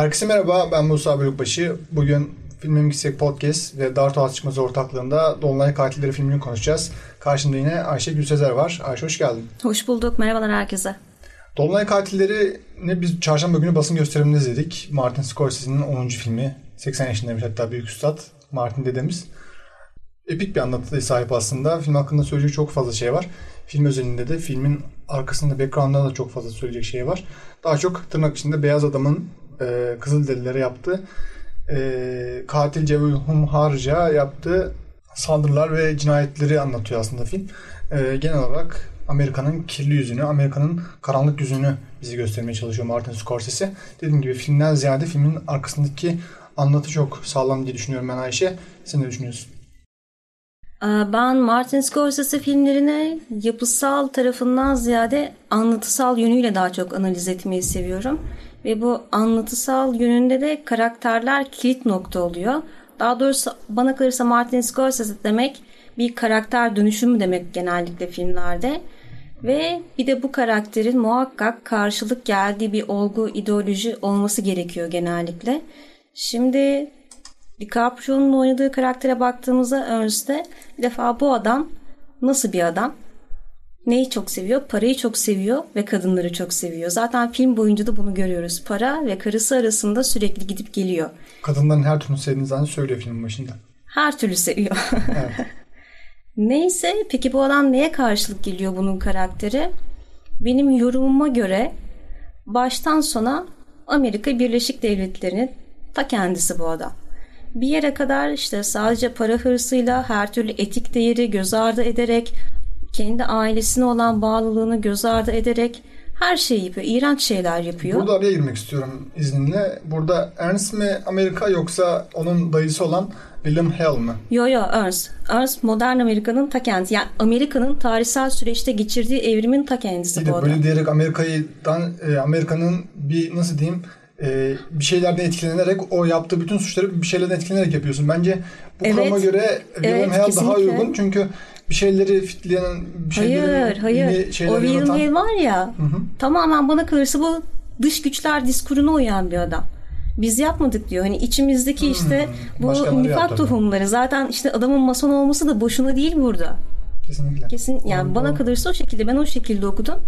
Herkese merhaba, ben Musa Bölükbaşı. Bugün Filmin Yüksek Podcast ve Darto Atışması ortaklığında Dolunay Katilleri filmini konuşacağız. Karşımda yine Ayşe Gülsezer var. Ayşe hoş geldin. Hoş bulduk, merhabalar herkese. Dolunay Katilleri ne biz çarşamba günü basın gösteriminde izledik. Martin Scorsese'nin 10. filmi. 80 yaşındaymış hatta büyük üstad Martin dedemiz. Epik bir anlatıya sahip aslında. Film hakkında söyleyecek çok fazla şey var. Film özelinde de filmin arkasında background'da da çok fazla söyleyecek şey var. Daha çok tırnak içinde beyaz adamın e, Kızılderililere yaptığı e, katil Cevul Humharca yaptığı saldırılar ve cinayetleri anlatıyor aslında film. E, genel olarak Amerika'nın kirli yüzünü, Amerika'nın karanlık yüzünü bizi göstermeye çalışıyor Martin Scorsese. Dediğim gibi filmden ziyade filmin arkasındaki anlatı çok sağlam diye düşünüyorum ben Ayşe. Sen ne düşünüyorsun? Ben Martin Scorsese filmlerine yapısal tarafından ziyade anlatısal yönüyle daha çok analiz etmeyi seviyorum. Ve bu anlatısal yönünde de karakterler kilit nokta oluyor. Daha doğrusu bana kalırsa Martin Scorsese demek bir karakter dönüşümü demek genellikle filmlerde. Ve bir de bu karakterin muhakkak karşılık geldiği bir olgu, ideoloji olması gerekiyor genellikle. Şimdi DiCaprio'nun oynadığı karaktere baktığımızda Ernst'te bir defa bu adam nasıl bir adam? Neyi çok seviyor? Parayı çok seviyor ve kadınları çok seviyor. Zaten film boyunca da bunu görüyoruz. Para ve karısı arasında sürekli gidip geliyor. Kadınların her türlü sevdiğini zaten söylüyor filmin başında. Her türlü seviyor. Evet. Neyse peki bu adam neye karşılık geliyor bunun karakteri? Benim yorumuma göre baştan sona Amerika Birleşik Devletleri'nin ta kendisi bu adam. Bir yere kadar işte sadece para hırsıyla her türlü etik değeri göz ardı ederek kendi ailesine olan bağlılığını göz ardı ederek her şeyi yapıyor. İğrenç şeyler yapıyor. Burada araya girmek istiyorum izninle. Burada Ernst mi Amerika yoksa onun dayısı olan William Hell mi? Yo yo Ernst. Ernst modern Amerika'nın ta kendisi. Yani Amerika'nın tarihsel süreçte geçirdiği evrimin ta kendisi bu Böyle diyerek Amerika'dan e, Amerika'nın bir nasıl diyeyim e, bir şeylerden etkilenerek o yaptığı bütün suçları bir şeylerden etkilenerek yapıyorsun. Bence bu evet, kurama göre William evet, Hell daha uygun. Çünkü bir şeyleri fitleyen bir şeyleri hayır, hayır. o William Hell var ya hı hı. tamamen bana kalırsa bu dış güçler diskuruna uyan bir adam. Biz yapmadık diyor. Hani içimizdeki hmm, işte bu nifak tohumları zaten işte adamın mason olması da boşuna değil burada. Kesinlikle. Kesin yani doğru, bana kalırsa o şekilde ben o şekilde okudum.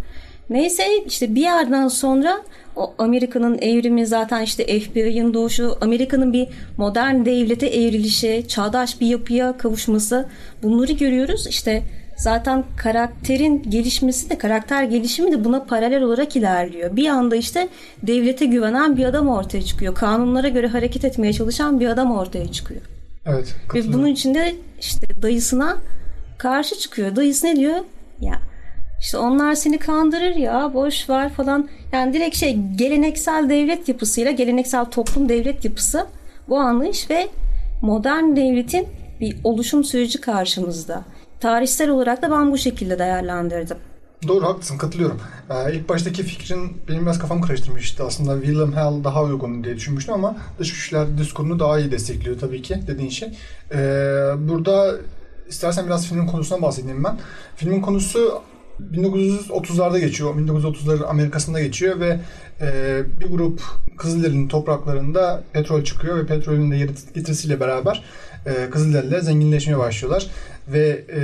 Neyse işte bir yerden sonra o Amerika'nın evrimi zaten işte FBI'ın doğuşu, Amerika'nın bir modern devlete evrilişi, çağdaş bir yapıya kavuşması bunları görüyoruz. İşte zaten karakterin gelişmesi de karakter gelişimi de buna paralel olarak ilerliyor. Bir anda işte devlete güvenen bir adam ortaya çıkıyor. Kanunlara göre hareket etmeye çalışan bir adam ortaya çıkıyor. Evet. Ve bunun içinde işte dayısına karşı çıkıyor. Dayısı ne diyor? Ya işte onlar seni kandırır ya boş ver falan. Yani direkt şey geleneksel devlet yapısıyla geleneksel toplum devlet yapısı bu anlayış ve modern devletin bir oluşum süreci karşımızda. Tarihsel olarak da ben bu şekilde değerlendirdim. Doğru haklısın katılıyorum. Ee, ilk baştaki fikrin benim biraz kafam karıştırmıştı. Aslında William Hell daha uygun diye düşünmüştüm ama dış güçler diskurunu daha iyi destekliyor tabii ki dediğin şey. Ee, burada istersen biraz filmin konusuna bahsedeyim ben. Filmin konusu 1930'larda geçiyor. 1930'ların Amerika'sında geçiyor ve e, bir grup Kızılderili'nin topraklarında petrol çıkıyor ve petrolün de getirisiyle beraber e, Kızılderililer zenginleşmeye başlıyorlar. Ve e,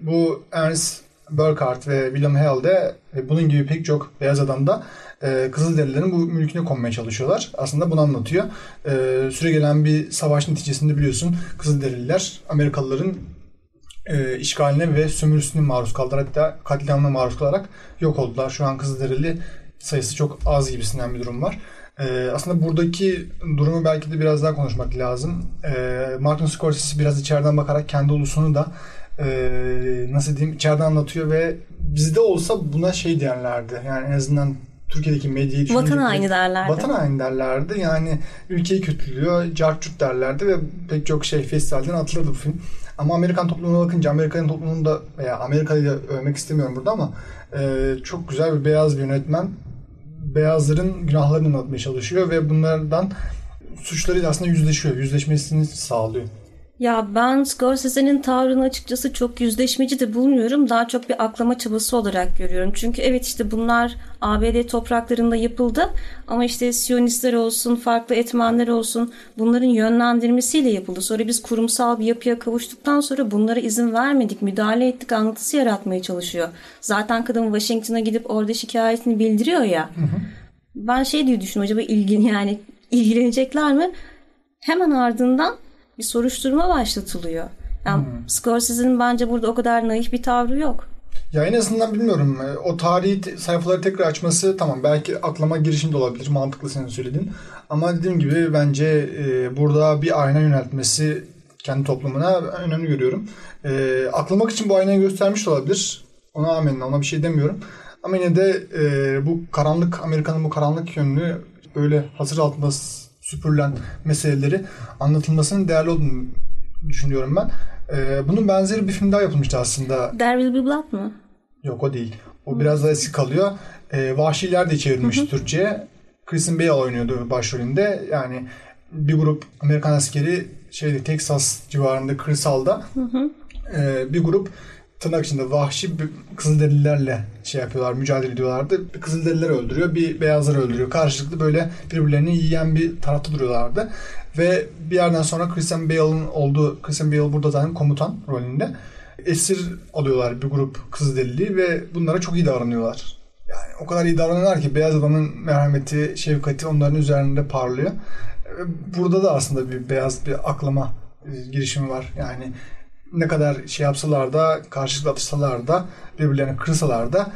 bu Ernst Burkhardt ve William Hale de e, bunun gibi pek çok beyaz adam da e, Kızılderililerin bu mülküne konmaya çalışıyorlar. Aslında bunu anlatıyor. E, süre gelen bir savaş neticesinde biliyorsun Kızılderililer Amerikalıların e, işgaline ve sömürüsüne maruz kaldılar. Hatta katliamına maruz kalarak yok oldular. Şu an Kızılderili sayısı çok az gibisinden bir durum var. E, aslında buradaki durumu belki de biraz daha konuşmak lazım. E, Martin Scorsese biraz içeriden bakarak kendi ulusunu da e, nasıl diyeyim içeriden anlatıyor ve bizde olsa buna şey derlerdi. Yani en azından Türkiye'deki medyayı Vatan haini derlerdi. Vatan haini derlerdi. Yani ülkeyi kötülüyor, cartçut derlerdi ve pek çok şey festivalden atılırdı bu film. Ama Amerikan toplumuna bakınca Amerikan toplumunda veya Amerika'yı övmek istemiyorum burada ama e, çok güzel bir beyaz bir yönetmen beyazların günahlarını anlatmaya çalışıyor ve bunlardan suçlarıyla aslında yüzleşiyor. Yüzleşmesini sağlıyor. Ya ben Scorsese'nin tavrını açıkçası çok yüzleşmeci de bulmuyorum. Daha çok bir aklama çabası olarak görüyorum. Çünkü evet işte bunlar ABD topraklarında yapıldı. Ama işte Siyonistler olsun, farklı etmenler olsun bunların yönlendirmesiyle yapıldı. Sonra biz kurumsal bir yapıya kavuştuktan sonra bunlara izin vermedik, müdahale ettik anlatısı yaratmaya çalışıyor. Zaten kadın Washington'a gidip orada şikayetini bildiriyor ya. Hı hı. Ben şey diye düşünüyorum acaba ilgin yani ilgilenecekler mi? Hemen ardından bir soruşturma başlatılıyor. Yani hmm. Scorsese'nin bence burada o kadar naif bir tavrı yok. Ya en azından bilmiyorum. E, o tarihi sayfaları tekrar açması tamam belki aklıma girişinde olabilir. Mantıklı senin söylediğin. Ama dediğim gibi bence e, burada bir ayna yöneltmesi kendi toplumuna önemli görüyorum. E, aklamak için bu aynayı göstermiş olabilir. Ona amenna ona bir şey demiyorum. Ama yine de e, bu karanlık Amerika'nın bu karanlık yönünü böyle hazır altında süpürülen meseleleri anlatılmasının değerli olduğunu düşünüyorum ben. Ee, bunun benzeri bir film daha yapılmıştı aslında. There Will Be Blood mı? Yok o değil. O hmm. biraz daha eski kalıyor. Ee, Vahşiler de çevrilmiş Türkçe'ye. Christian Bale oynuyordu başrolünde. Yani bir grup Amerikan askeri şeyde Texas civarında kırsalda E, bir grup tırnak içinde vahşi Kızılderililerle şey yapıyorlar, mücadele ediyorlardı. Bir Kızılderililer öldürüyor, bir beyazları öldürüyor. Karşılıklı böyle birbirlerini yiyen bir tarafta duruyorlardı. Ve bir yerden sonra Christian Bale'ın olduğu, Christian Bale burada zaten komutan rolünde. Esir alıyorlar bir grup Kızılderili ve bunlara çok iyi davranıyorlar. Yani o kadar iyi davranıyorlar ki beyaz adamın merhameti, şefkati onların üzerinde parlıyor. Burada da aslında bir beyaz bir aklama girişimi var. Yani ne kadar şey yapsalar da karşılıklı atışsalar da birbirlerini kırsalar da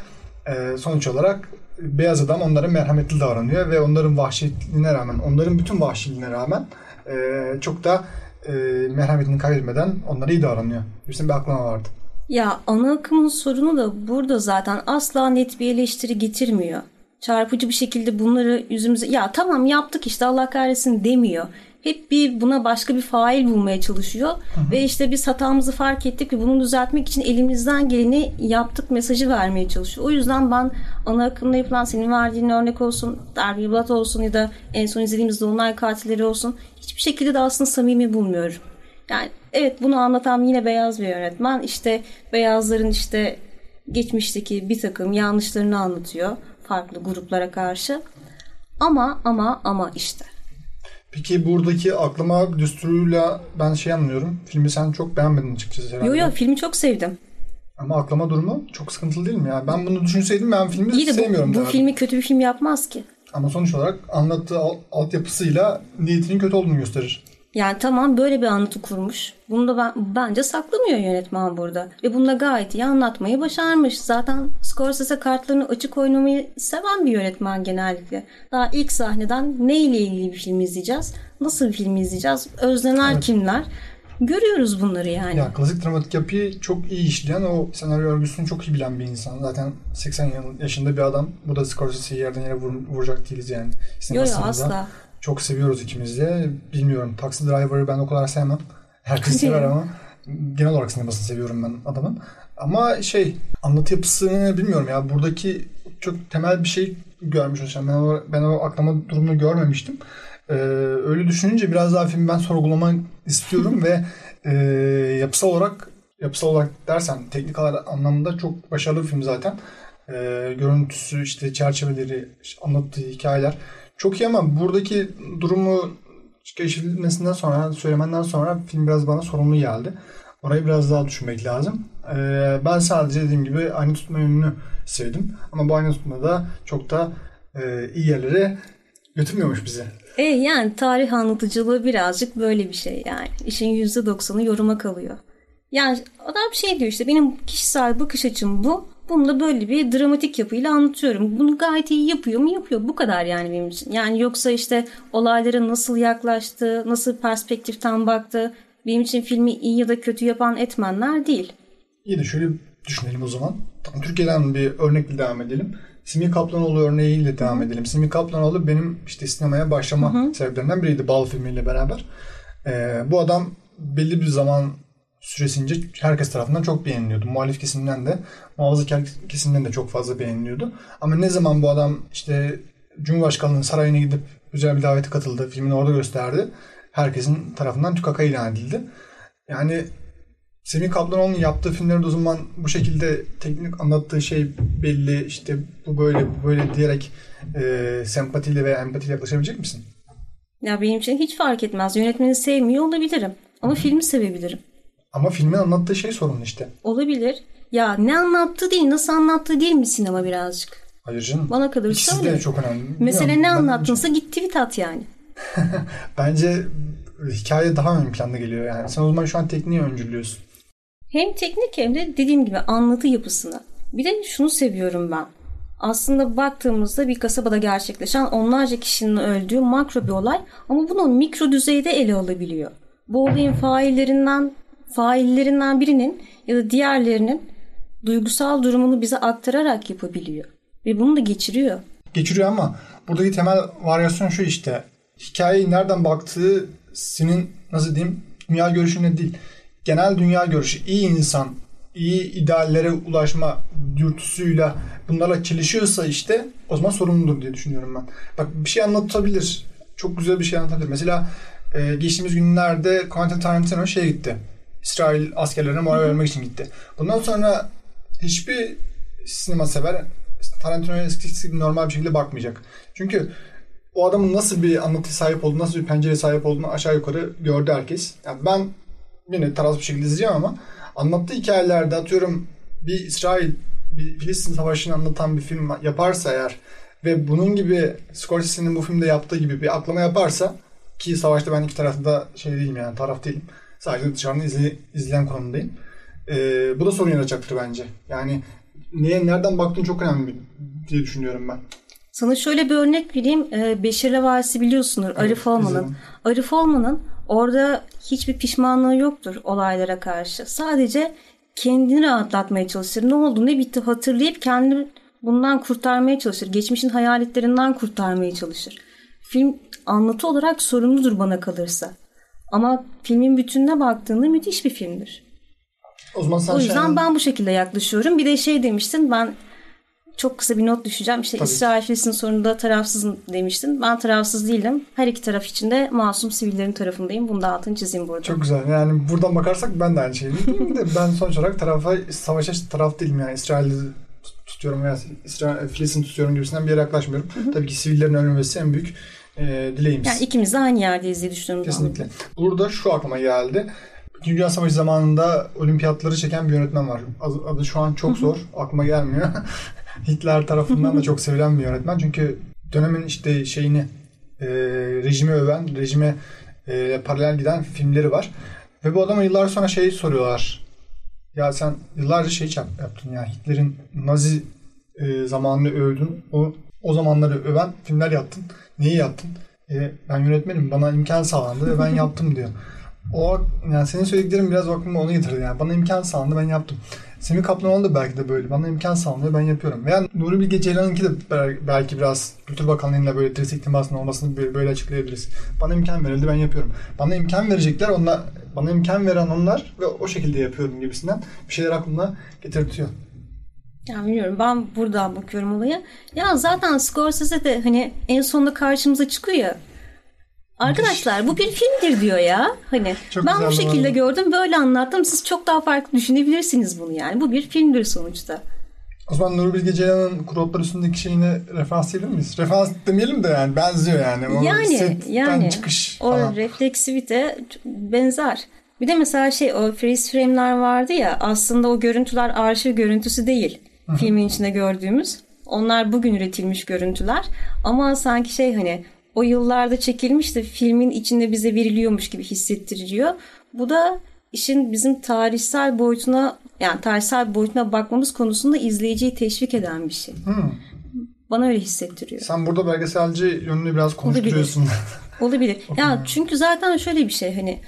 e, sonuç olarak beyaz adam onlara merhametli davranıyor ve onların vahşiliğine rağmen onların bütün vahşiliğine rağmen e, çok da e, merhametini kaybetmeden onlara iyi davranıyor. Bizim bir aklama vardı. Ya ana akımın sorunu da burada zaten asla net bir eleştiri getirmiyor. Çarpıcı bir şekilde bunları yüzümüze ya tamam yaptık işte Allah kahretsin demiyor hep bir buna başka bir fail bulmaya çalışıyor. Hı hı. Ve işte biz hatamızı fark ettik ve bunu düzeltmek için elimizden geleni yaptık mesajı vermeye çalışıyor. O yüzden ben ana akımda yapılan senin verdiğin örnek olsun, Derby Blood olsun ya da en son izlediğimiz Dolunay Katilleri olsun hiçbir şekilde de aslında samimi bulmuyorum. Yani evet bunu anlatan yine beyaz bir yönetmen. İşte beyazların işte geçmişteki bir takım yanlışlarını anlatıyor farklı gruplara karşı. Ama ama ama işte Peki buradaki aklama düsturuyla ben şey anlıyorum. Filmi sen çok beğenmedin açıkçası herhalde. Yok yok filmi çok sevdim. Ama aklama durumu çok sıkıntılı değil mi ya? Ben bunu düşünseydim ben filmi İyi de sevmiyorum. Bu, bu filmi kötü bir film yapmaz ki. Ama sonuç olarak anlattığı altyapısıyla niyetinin kötü olduğunu gösterir. Yani tamam böyle bir anlatı kurmuş. Bunu da ben, bence saklamıyor yönetmen burada. Ve bunu da gayet iyi anlatmayı başarmış. Zaten Scorsese kartlarını açık oynamayı seven bir yönetmen genellikle. Daha ilk sahneden ne ile ilgili bir film izleyeceğiz? Nasıl bir film izleyeceğiz? Özneler evet. kimler? Görüyoruz bunları yani. Ya klasik dramatik yapıyı çok iyi işleyen o senaryo örgüsünü çok iyi bilen bir insan. Zaten 80 yaşında bir adam. Bu da Scorsese'yi yerden yere vur, vuracak değiliz yani. Yok yok asla. Çok seviyoruz ikimiz de. Bilmiyorum. Taxi Driver'ı ben o kadar sevmem. Herkes sever ama genel olarak sinemasını seviyorum ben adamın. Ama şey anlatı yapısını bilmiyorum ya. Buradaki çok temel bir şey görmüş olacağım. Ben o, ben o aklama durumunu görmemiştim. Ee, öyle düşününce biraz daha filmi ben sorgulamak istiyorum ve e, yapısal olarak yapısal olarak dersen teknik olarak anlamında çok başarılı bir film zaten. Ee, görüntüsü işte çerçeveleri işte anlattığı hikayeler çok iyi ama buradaki durumu keşfedilmesinden sonra, söylemenden sonra film biraz bana sorumlu geldi. Orayı biraz daha düşünmek lazım. Ee, ben sadece dediğim gibi aynı tutma yönünü sevdim. Ama bu aynı tutma da çok da e, iyi yerlere götürmüyormuş bizi. E yani tarih anlatıcılığı birazcık böyle bir şey yani. İşin %90'ı yoruma kalıyor. Yani adam şey diyor işte benim kişisel bakış açım bu. Bunu da böyle bir dramatik yapıyla anlatıyorum. Bunu gayet iyi yapıyor mu? Yapıyor. Bu kadar yani benim için. Yani yoksa işte olaylara nasıl yaklaştı, nasıl perspektiften baktı. Benim için filmi iyi ya da kötü yapan etmenler değil. İyi de şöyle düşünelim o zaman. Tam Türkiye'den bir örnekle devam edelim. Simi Kaplanoğlu örneğiyle devam edelim. Simi Kaplanoğlu benim işte sinemaya başlama Hı-hı. sebeplerinden biriydi Bal filmiyle beraber. Ee, bu adam belli bir zaman süresince herkes tarafından çok beğeniliyordu. Muhalif kesimden de, muhafazakar kesimden de çok fazla beğeniliyordu. Ama ne zaman bu adam işte Cumhurbaşkanlığının sarayına gidip güzel bir davete katıldı, filmini orada gösterdi. Herkesin tarafından tükaka ilan edildi. Yani Semih Kaplanoğlu'nun yaptığı filmlerde o zaman bu şekilde teknik anlattığı şey belli işte bu böyle bu böyle diyerek e, sempatiyle veya empatiyle yaklaşabilecek misin? Ya benim için hiç fark etmez. Yönetmeni sevmiyor olabilirim. Ama filmi sevebilirim. Ama filmin anlattığı şey sorun işte. Olabilir. Ya ne anlattığı değil, nasıl anlattığı değil mi sinema birazcık? Hayır canım. Bana kalırsa İkisi de öyle. çok önemli. Bilmiyorum, ne anlattınsa git tweet at yani. Bence hikaye daha ön planda geliyor yani. Sen o zaman şu an tekniği öncülüyorsun. Hem teknik hem de dediğim gibi anlatı yapısını. Bir de şunu seviyorum ben. Aslında baktığımızda bir kasabada gerçekleşen onlarca kişinin öldüğü makro bir olay ama bunu mikro düzeyde ele alabiliyor. Bu olayın faillerinden faillerinden birinin ya da diğerlerinin duygusal durumunu bize aktararak yapabiliyor. Ve bunu da geçiriyor. Geçiriyor ama buradaki temel varyasyon şu işte. Hikayeyi nereden baktığı senin nasıl diyeyim dünya görüşüne değil. Genel dünya görüşü iyi insan, iyi ideallere ulaşma dürtüsüyle bunlarla çelişiyorsa işte o zaman sorumludur diye düşünüyorum ben. Bak bir şey anlatabilir. Çok güzel bir şey anlatabilir. Mesela e, geçtiğimiz günlerde Quentin Tarantino şeye gitti. İsrail askerlerine moral vermek için gitti. Bundan sonra hiçbir sinema sever Tarantino'ya eskisi gibi normal bir şekilde bakmayacak. Çünkü o adamın nasıl bir anlatı sahip olduğunu, nasıl bir pencere sahip olduğunu aşağı yukarı gördü herkes. Yani ben yine tarafsız bir şekilde izleyeceğim ama anlattığı hikayelerde atıyorum bir İsrail, bir Filistin savaşını anlatan bir film yaparsa eğer ve bunun gibi Scorsese'nin bu filmde yaptığı gibi bir aklama yaparsa ki savaşta ben iki tarafta da şey değilim yani taraf değilim. Sadece dışarıdan izle, izleyen konumdayım. Ee, bu da sorun yaratacaktır bence. Yani neye nereden baktığın çok önemli diye düşünüyorum ben. Sana şöyle bir örnek vereyim. Ee, Beşir Levasi biliyorsunuz Arif Olman'ın. Arif Olman'ın orada hiçbir pişmanlığı yoktur olaylara karşı. Sadece kendini rahatlatmaya çalışır. Ne oldu ne bitti hatırlayıp kendini bundan kurtarmaya çalışır. Geçmişin hayaletlerinden kurtarmaya çalışır. Film anlatı olarak sorumludur bana kalırsa. Ama filmin bütününe baktığında müthiş bir filmdir. O zaman sen O yüzden şey- ben bu şekilde yaklaşıyorum. Bir de şey demiştin ben çok kısa bir not düşeceğim. İşte Tabii. İsrail Filistin sorununda tarafsızım demiştin. Ben tarafsız değilim. Her iki taraf için de masum sivillerin tarafındayım. Bunu da altını çizeyim burada. Çok güzel. Yani buradan bakarsak ben de aynı şeyi diyeyim de ben sonuç olarak tarafa savaşa taraf değilim yani İsrail'i tut- tutuyorum veya İsrail Filistin tutuyorum gibisinden bir yere yaklaşmıyorum. Tabii ki sivillerin ölmemesi en büyük e, dileğimiz. Yani ikimiz de aynı yerdeyiz diye düşünüyorum. Kesinlikle. Burada şu aklıma geldi. İkinci Dünya Savaşı zamanında olimpiyatları çeken bir yönetmen var. Adı, şu an çok zor. aklıma gelmiyor. Hitler tarafından da çok sevilen bir yönetmen. Çünkü dönemin işte şeyini e, rejimi öven, rejime e, paralel giden filmleri var. Ve bu adama yıllar sonra şey soruyorlar. Ya sen yıllarca şey yap, yaptın ya Hitler'in Nazi e, zamanını övdün. O, o zamanları öven filmler yaptın. Neyi yaptın? E, ben yönetmenim. Bana imkan sağlandı ve ben yaptım diyor. O yani senin söylediklerin biraz aklıma onu getirdi yani. Bana imkan sağlandı ben yaptım. Semih Kaplanoğlu da belki de böyle. Bana imkan sağlanıyor ben yapıyorum. Veya Nuri Bilge Ceylan'ınki de bel- belki biraz Kültür Bakanlığı'yla böyle dirsek temasının olmasını böyle, böyle açıklayabiliriz. Bana imkan verildi ben yapıyorum. Bana imkan verecekler onlar bana imkan veren onlar ve o şekilde yapıyorum gibisinden bir şeyler aklımda getirtiyor. Yani bilmiyorum ben buradan bakıyorum olaya. Ya zaten Scorsese de hani en sonunda karşımıza çıkıyor ya. Arkadaşlar bu bir filmdir diyor ya. Hani Çok ben bu şekilde arada. gördüm böyle anlattım. Siz çok daha farklı düşünebilirsiniz bunu yani. Bu bir filmdir sonuçta. O zaman Nuri Bilge Ceylan'ın Kurotlar üstündeki şeyine referans diyebilir miyiz? Referans demeyelim de yani benziyor yani. O Yani yani çıkış o falan. refleksivite benzer. Bir de mesela şey o freeze frame'ler vardı ya aslında o görüntüler arşiv görüntüsü değil. Filmin içinde gördüğümüz. Onlar bugün üretilmiş görüntüler. Ama sanki şey hani o yıllarda çekilmiş de filmin içinde bize veriliyormuş gibi hissettiriliyor. Bu da işin bizim tarihsel boyutuna yani tarihsel boyutuna bakmamız konusunda izleyiciyi teşvik eden bir şey. Hmm. Bana öyle hissettiriyor. Sen burada belgeselci yönünü biraz konuşturuyorsun. Olabilir. Ya çünkü zaten şöyle bir şey hani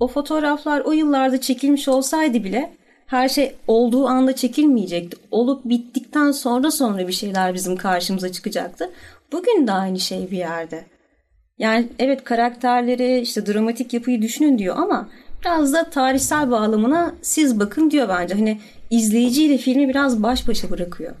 o fotoğraflar o yıllarda çekilmiş olsaydı bile her şey olduğu anda çekilmeyecekti. Olup bittikten sonra sonra bir şeyler bizim karşımıza çıkacaktı. Bugün de aynı şey bir yerde. Yani evet karakterleri işte dramatik yapıyı düşünün diyor ama biraz da tarihsel bağlamına siz bakın diyor bence. Hani izleyiciyle filmi biraz baş başa bırakıyor.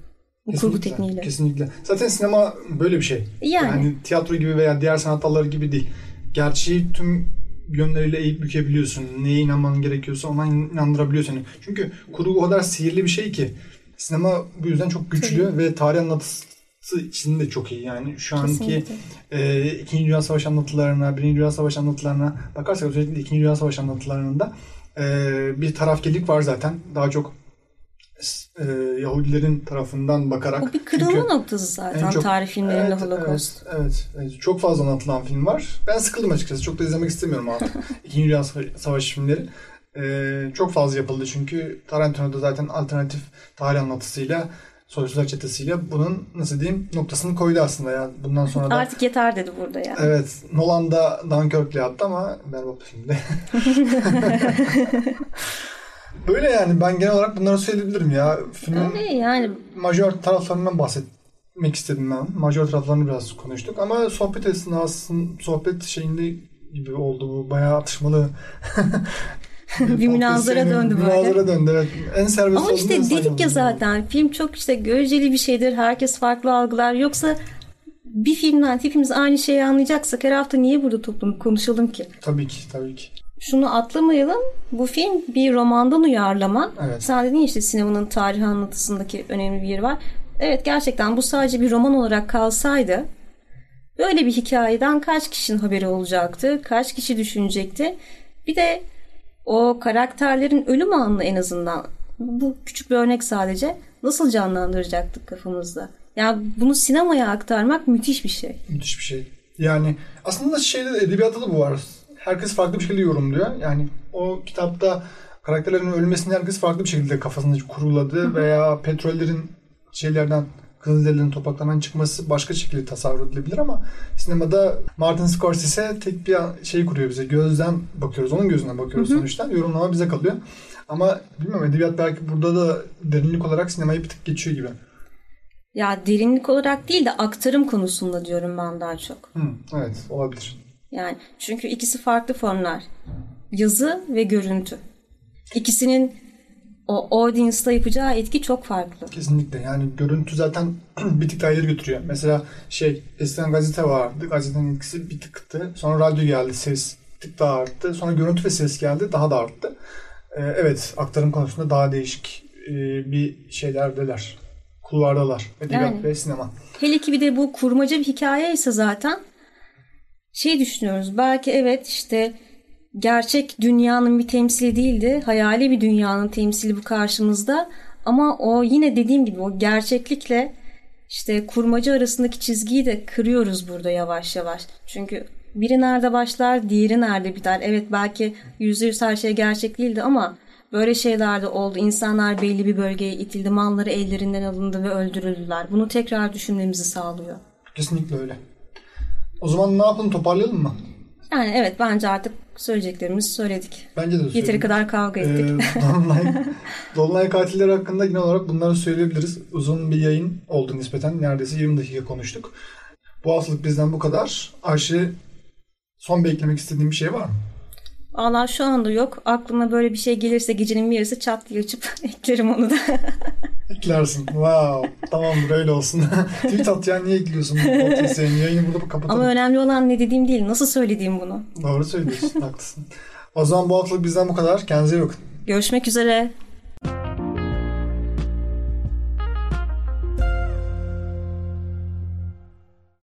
Bu kurgu Kesinlikle, tekniğiyle. Kesinlikle. Zaten sinema böyle bir şey. Yani. tiyatro gibi veya diğer sanat dalları gibi değil. Gerçeği tüm yönleriyle eğip bükebiliyorsun. Neye inanman gerekiyorsa ona inandırabiliyor seni. Çünkü kurgu o kadar sihirli bir şey ki sinema bu yüzden çok güçlü Tabii. ve tarih anlatısı için de çok iyi. Yani şu anki e, İkinci Dünya Savaşı anlatılarına, Birinci Dünya Savaşı anlatılarına bakarsak özellikle İkinci Dünya Savaşı anlatılarında e, bir tarafkirlik var zaten. Daha çok e, Yahudilerin tarafından bakarak. O bir kırılma Çünkü- noktası zaten en çok- tarih filmlerinde Evet, Holocaust. Evet, evet, evet. Çok fazla anlatılan film var. Ben sıkıldım açıkçası. Çok da izlemek istemiyorum artık. İkinci Dünya Sava- Savaşı filmleri. Ee, çok fazla yapıldı çünkü Tarantino da zaten alternatif tarih anlatısıyla Soysuzlar Çetesi'yle bunun nasıl diyeyim noktasını koydu aslında ya. Bundan sonra da Artık yeter dedi burada ya. Evet. Nolan da Dunkirk'le yaptı ama berbat bir filmdi. Böyle yani ben genel olarak bunları söyleyebilirim ya. Filmin Öyle yani majör taraflarından bahsetmek istedim ben. Majör taraflarını biraz konuştuk ama sohbet esnasında sohbet şeyinde gibi oldu bu. Bayağı atışmalı. bir münazara döndü böyle. Münazara döndü evet. En serbest Ama işte dedik ya zaten film çok işte göreceli bir şeydir. Herkes farklı algılar. Yoksa bir filmden hepimiz aynı şeyi anlayacaksak her hafta niye burada toplanıp konuşalım ki? Tabii ki tabii ki. Şunu atlamayalım. Bu film bir romandan uyarlama. Evet. Sen dedin işte sinemanın tarih anlatısındaki önemli bir yeri var. Evet gerçekten bu sadece bir roman olarak kalsaydı böyle bir hikayeden kaç kişinin haberi olacaktı? Kaç kişi düşünecekti? Bir de o karakterlerin ölüm anını en azından bu küçük bir örnek sadece nasıl canlandıracaktık kafamızda? Yani bunu sinemaya aktarmak müthiş bir şey. Müthiş bir şey. Yani aslında şeyde de, edebiyatta da bu var. Herkes farklı bir şekilde yorumluyor. Yani o kitapta karakterlerin ölmesini herkes farklı bir şekilde kafasında kuruladı veya petrollerin şeylerden Kızılderililerin topraklarından çıkması başka şekilde tasavvur edilebilir ama sinemada Martin Scorsese tek bir şey kuruyor bize. Gözden bakıyoruz. Onun gözünden bakıyoruz sonuçta. Yorumlama bize kalıyor. Ama bilmiyorum edebiyat belki burada da derinlik olarak sinemayı bir tık geçiyor gibi. Ya derinlik olarak değil de aktarım konusunda diyorum ben daha çok. Hı, evet olabilir. Yani çünkü ikisi farklı formlar. Yazı ve görüntü. İkisinin o audience'da yapacağı etki çok farklı. Kesinlikle yani görüntü zaten bir tık daha ileri götürüyor. Mesela şey eskiden gazete vardı. Gazetenin etkisi bir tıktı. Sonra radyo geldi ses tık daha arttı. Sonra görüntü ve ses geldi daha da arttı. Ee, evet aktarım konusunda daha değişik e, bir şeylerdeler. Kulvardalar. Edebiyat Yani. ve sinema. Hele ki bir de bu kurmaca bir hikaye ise zaten şey düşünüyoruz. Belki evet işte gerçek dünyanın bir temsili değildi. Hayali bir dünyanın temsili bu karşımızda. Ama o yine dediğim gibi o gerçeklikle işte kurmaca arasındaki çizgiyi de kırıyoruz burada yavaş yavaş. Çünkü biri nerede başlar, diğeri nerede biter. Evet belki yüzde yüz her şey gerçek değildi ama böyle şeyler de oldu. İnsanlar belli bir bölgeye itildi, malları ellerinden alındı ve öldürüldüler. Bunu tekrar düşünmemizi sağlıyor. Kesinlikle öyle. O zaman ne yapalım toparlayalım mı? Yani evet bence artık söyleyeceklerimizi söyledik. Bence de Yeteri söyleyeyim. kadar kavga ettik. Ee, Dolunay, Dolunay katilleri hakkında genel olarak bunları söyleyebiliriz. Uzun bir yayın oldu nispeten. Neredeyse 20 dakika konuştuk. Bu haftalık bizden bu kadar. Ayşe son bir eklemek istediğin bir şey var mı? Valla şu anda yok. Aklıma böyle bir şey gelirse gecenin bir yarısı çat diye açıp eklerim onu da. Eklersin. Wow. Tamamdır öyle olsun. Tweet at ya niye ekliyorsun? Podcast yayını? Yayını burada kapatalım. Ama önemli olan ne dediğim değil, nasıl söylediğim bunu. Doğru söylüyorsun. haklısın. O zaman bu haftalık bizden bu kadar. Kendinize iyi bakın. Görüşmek üzere.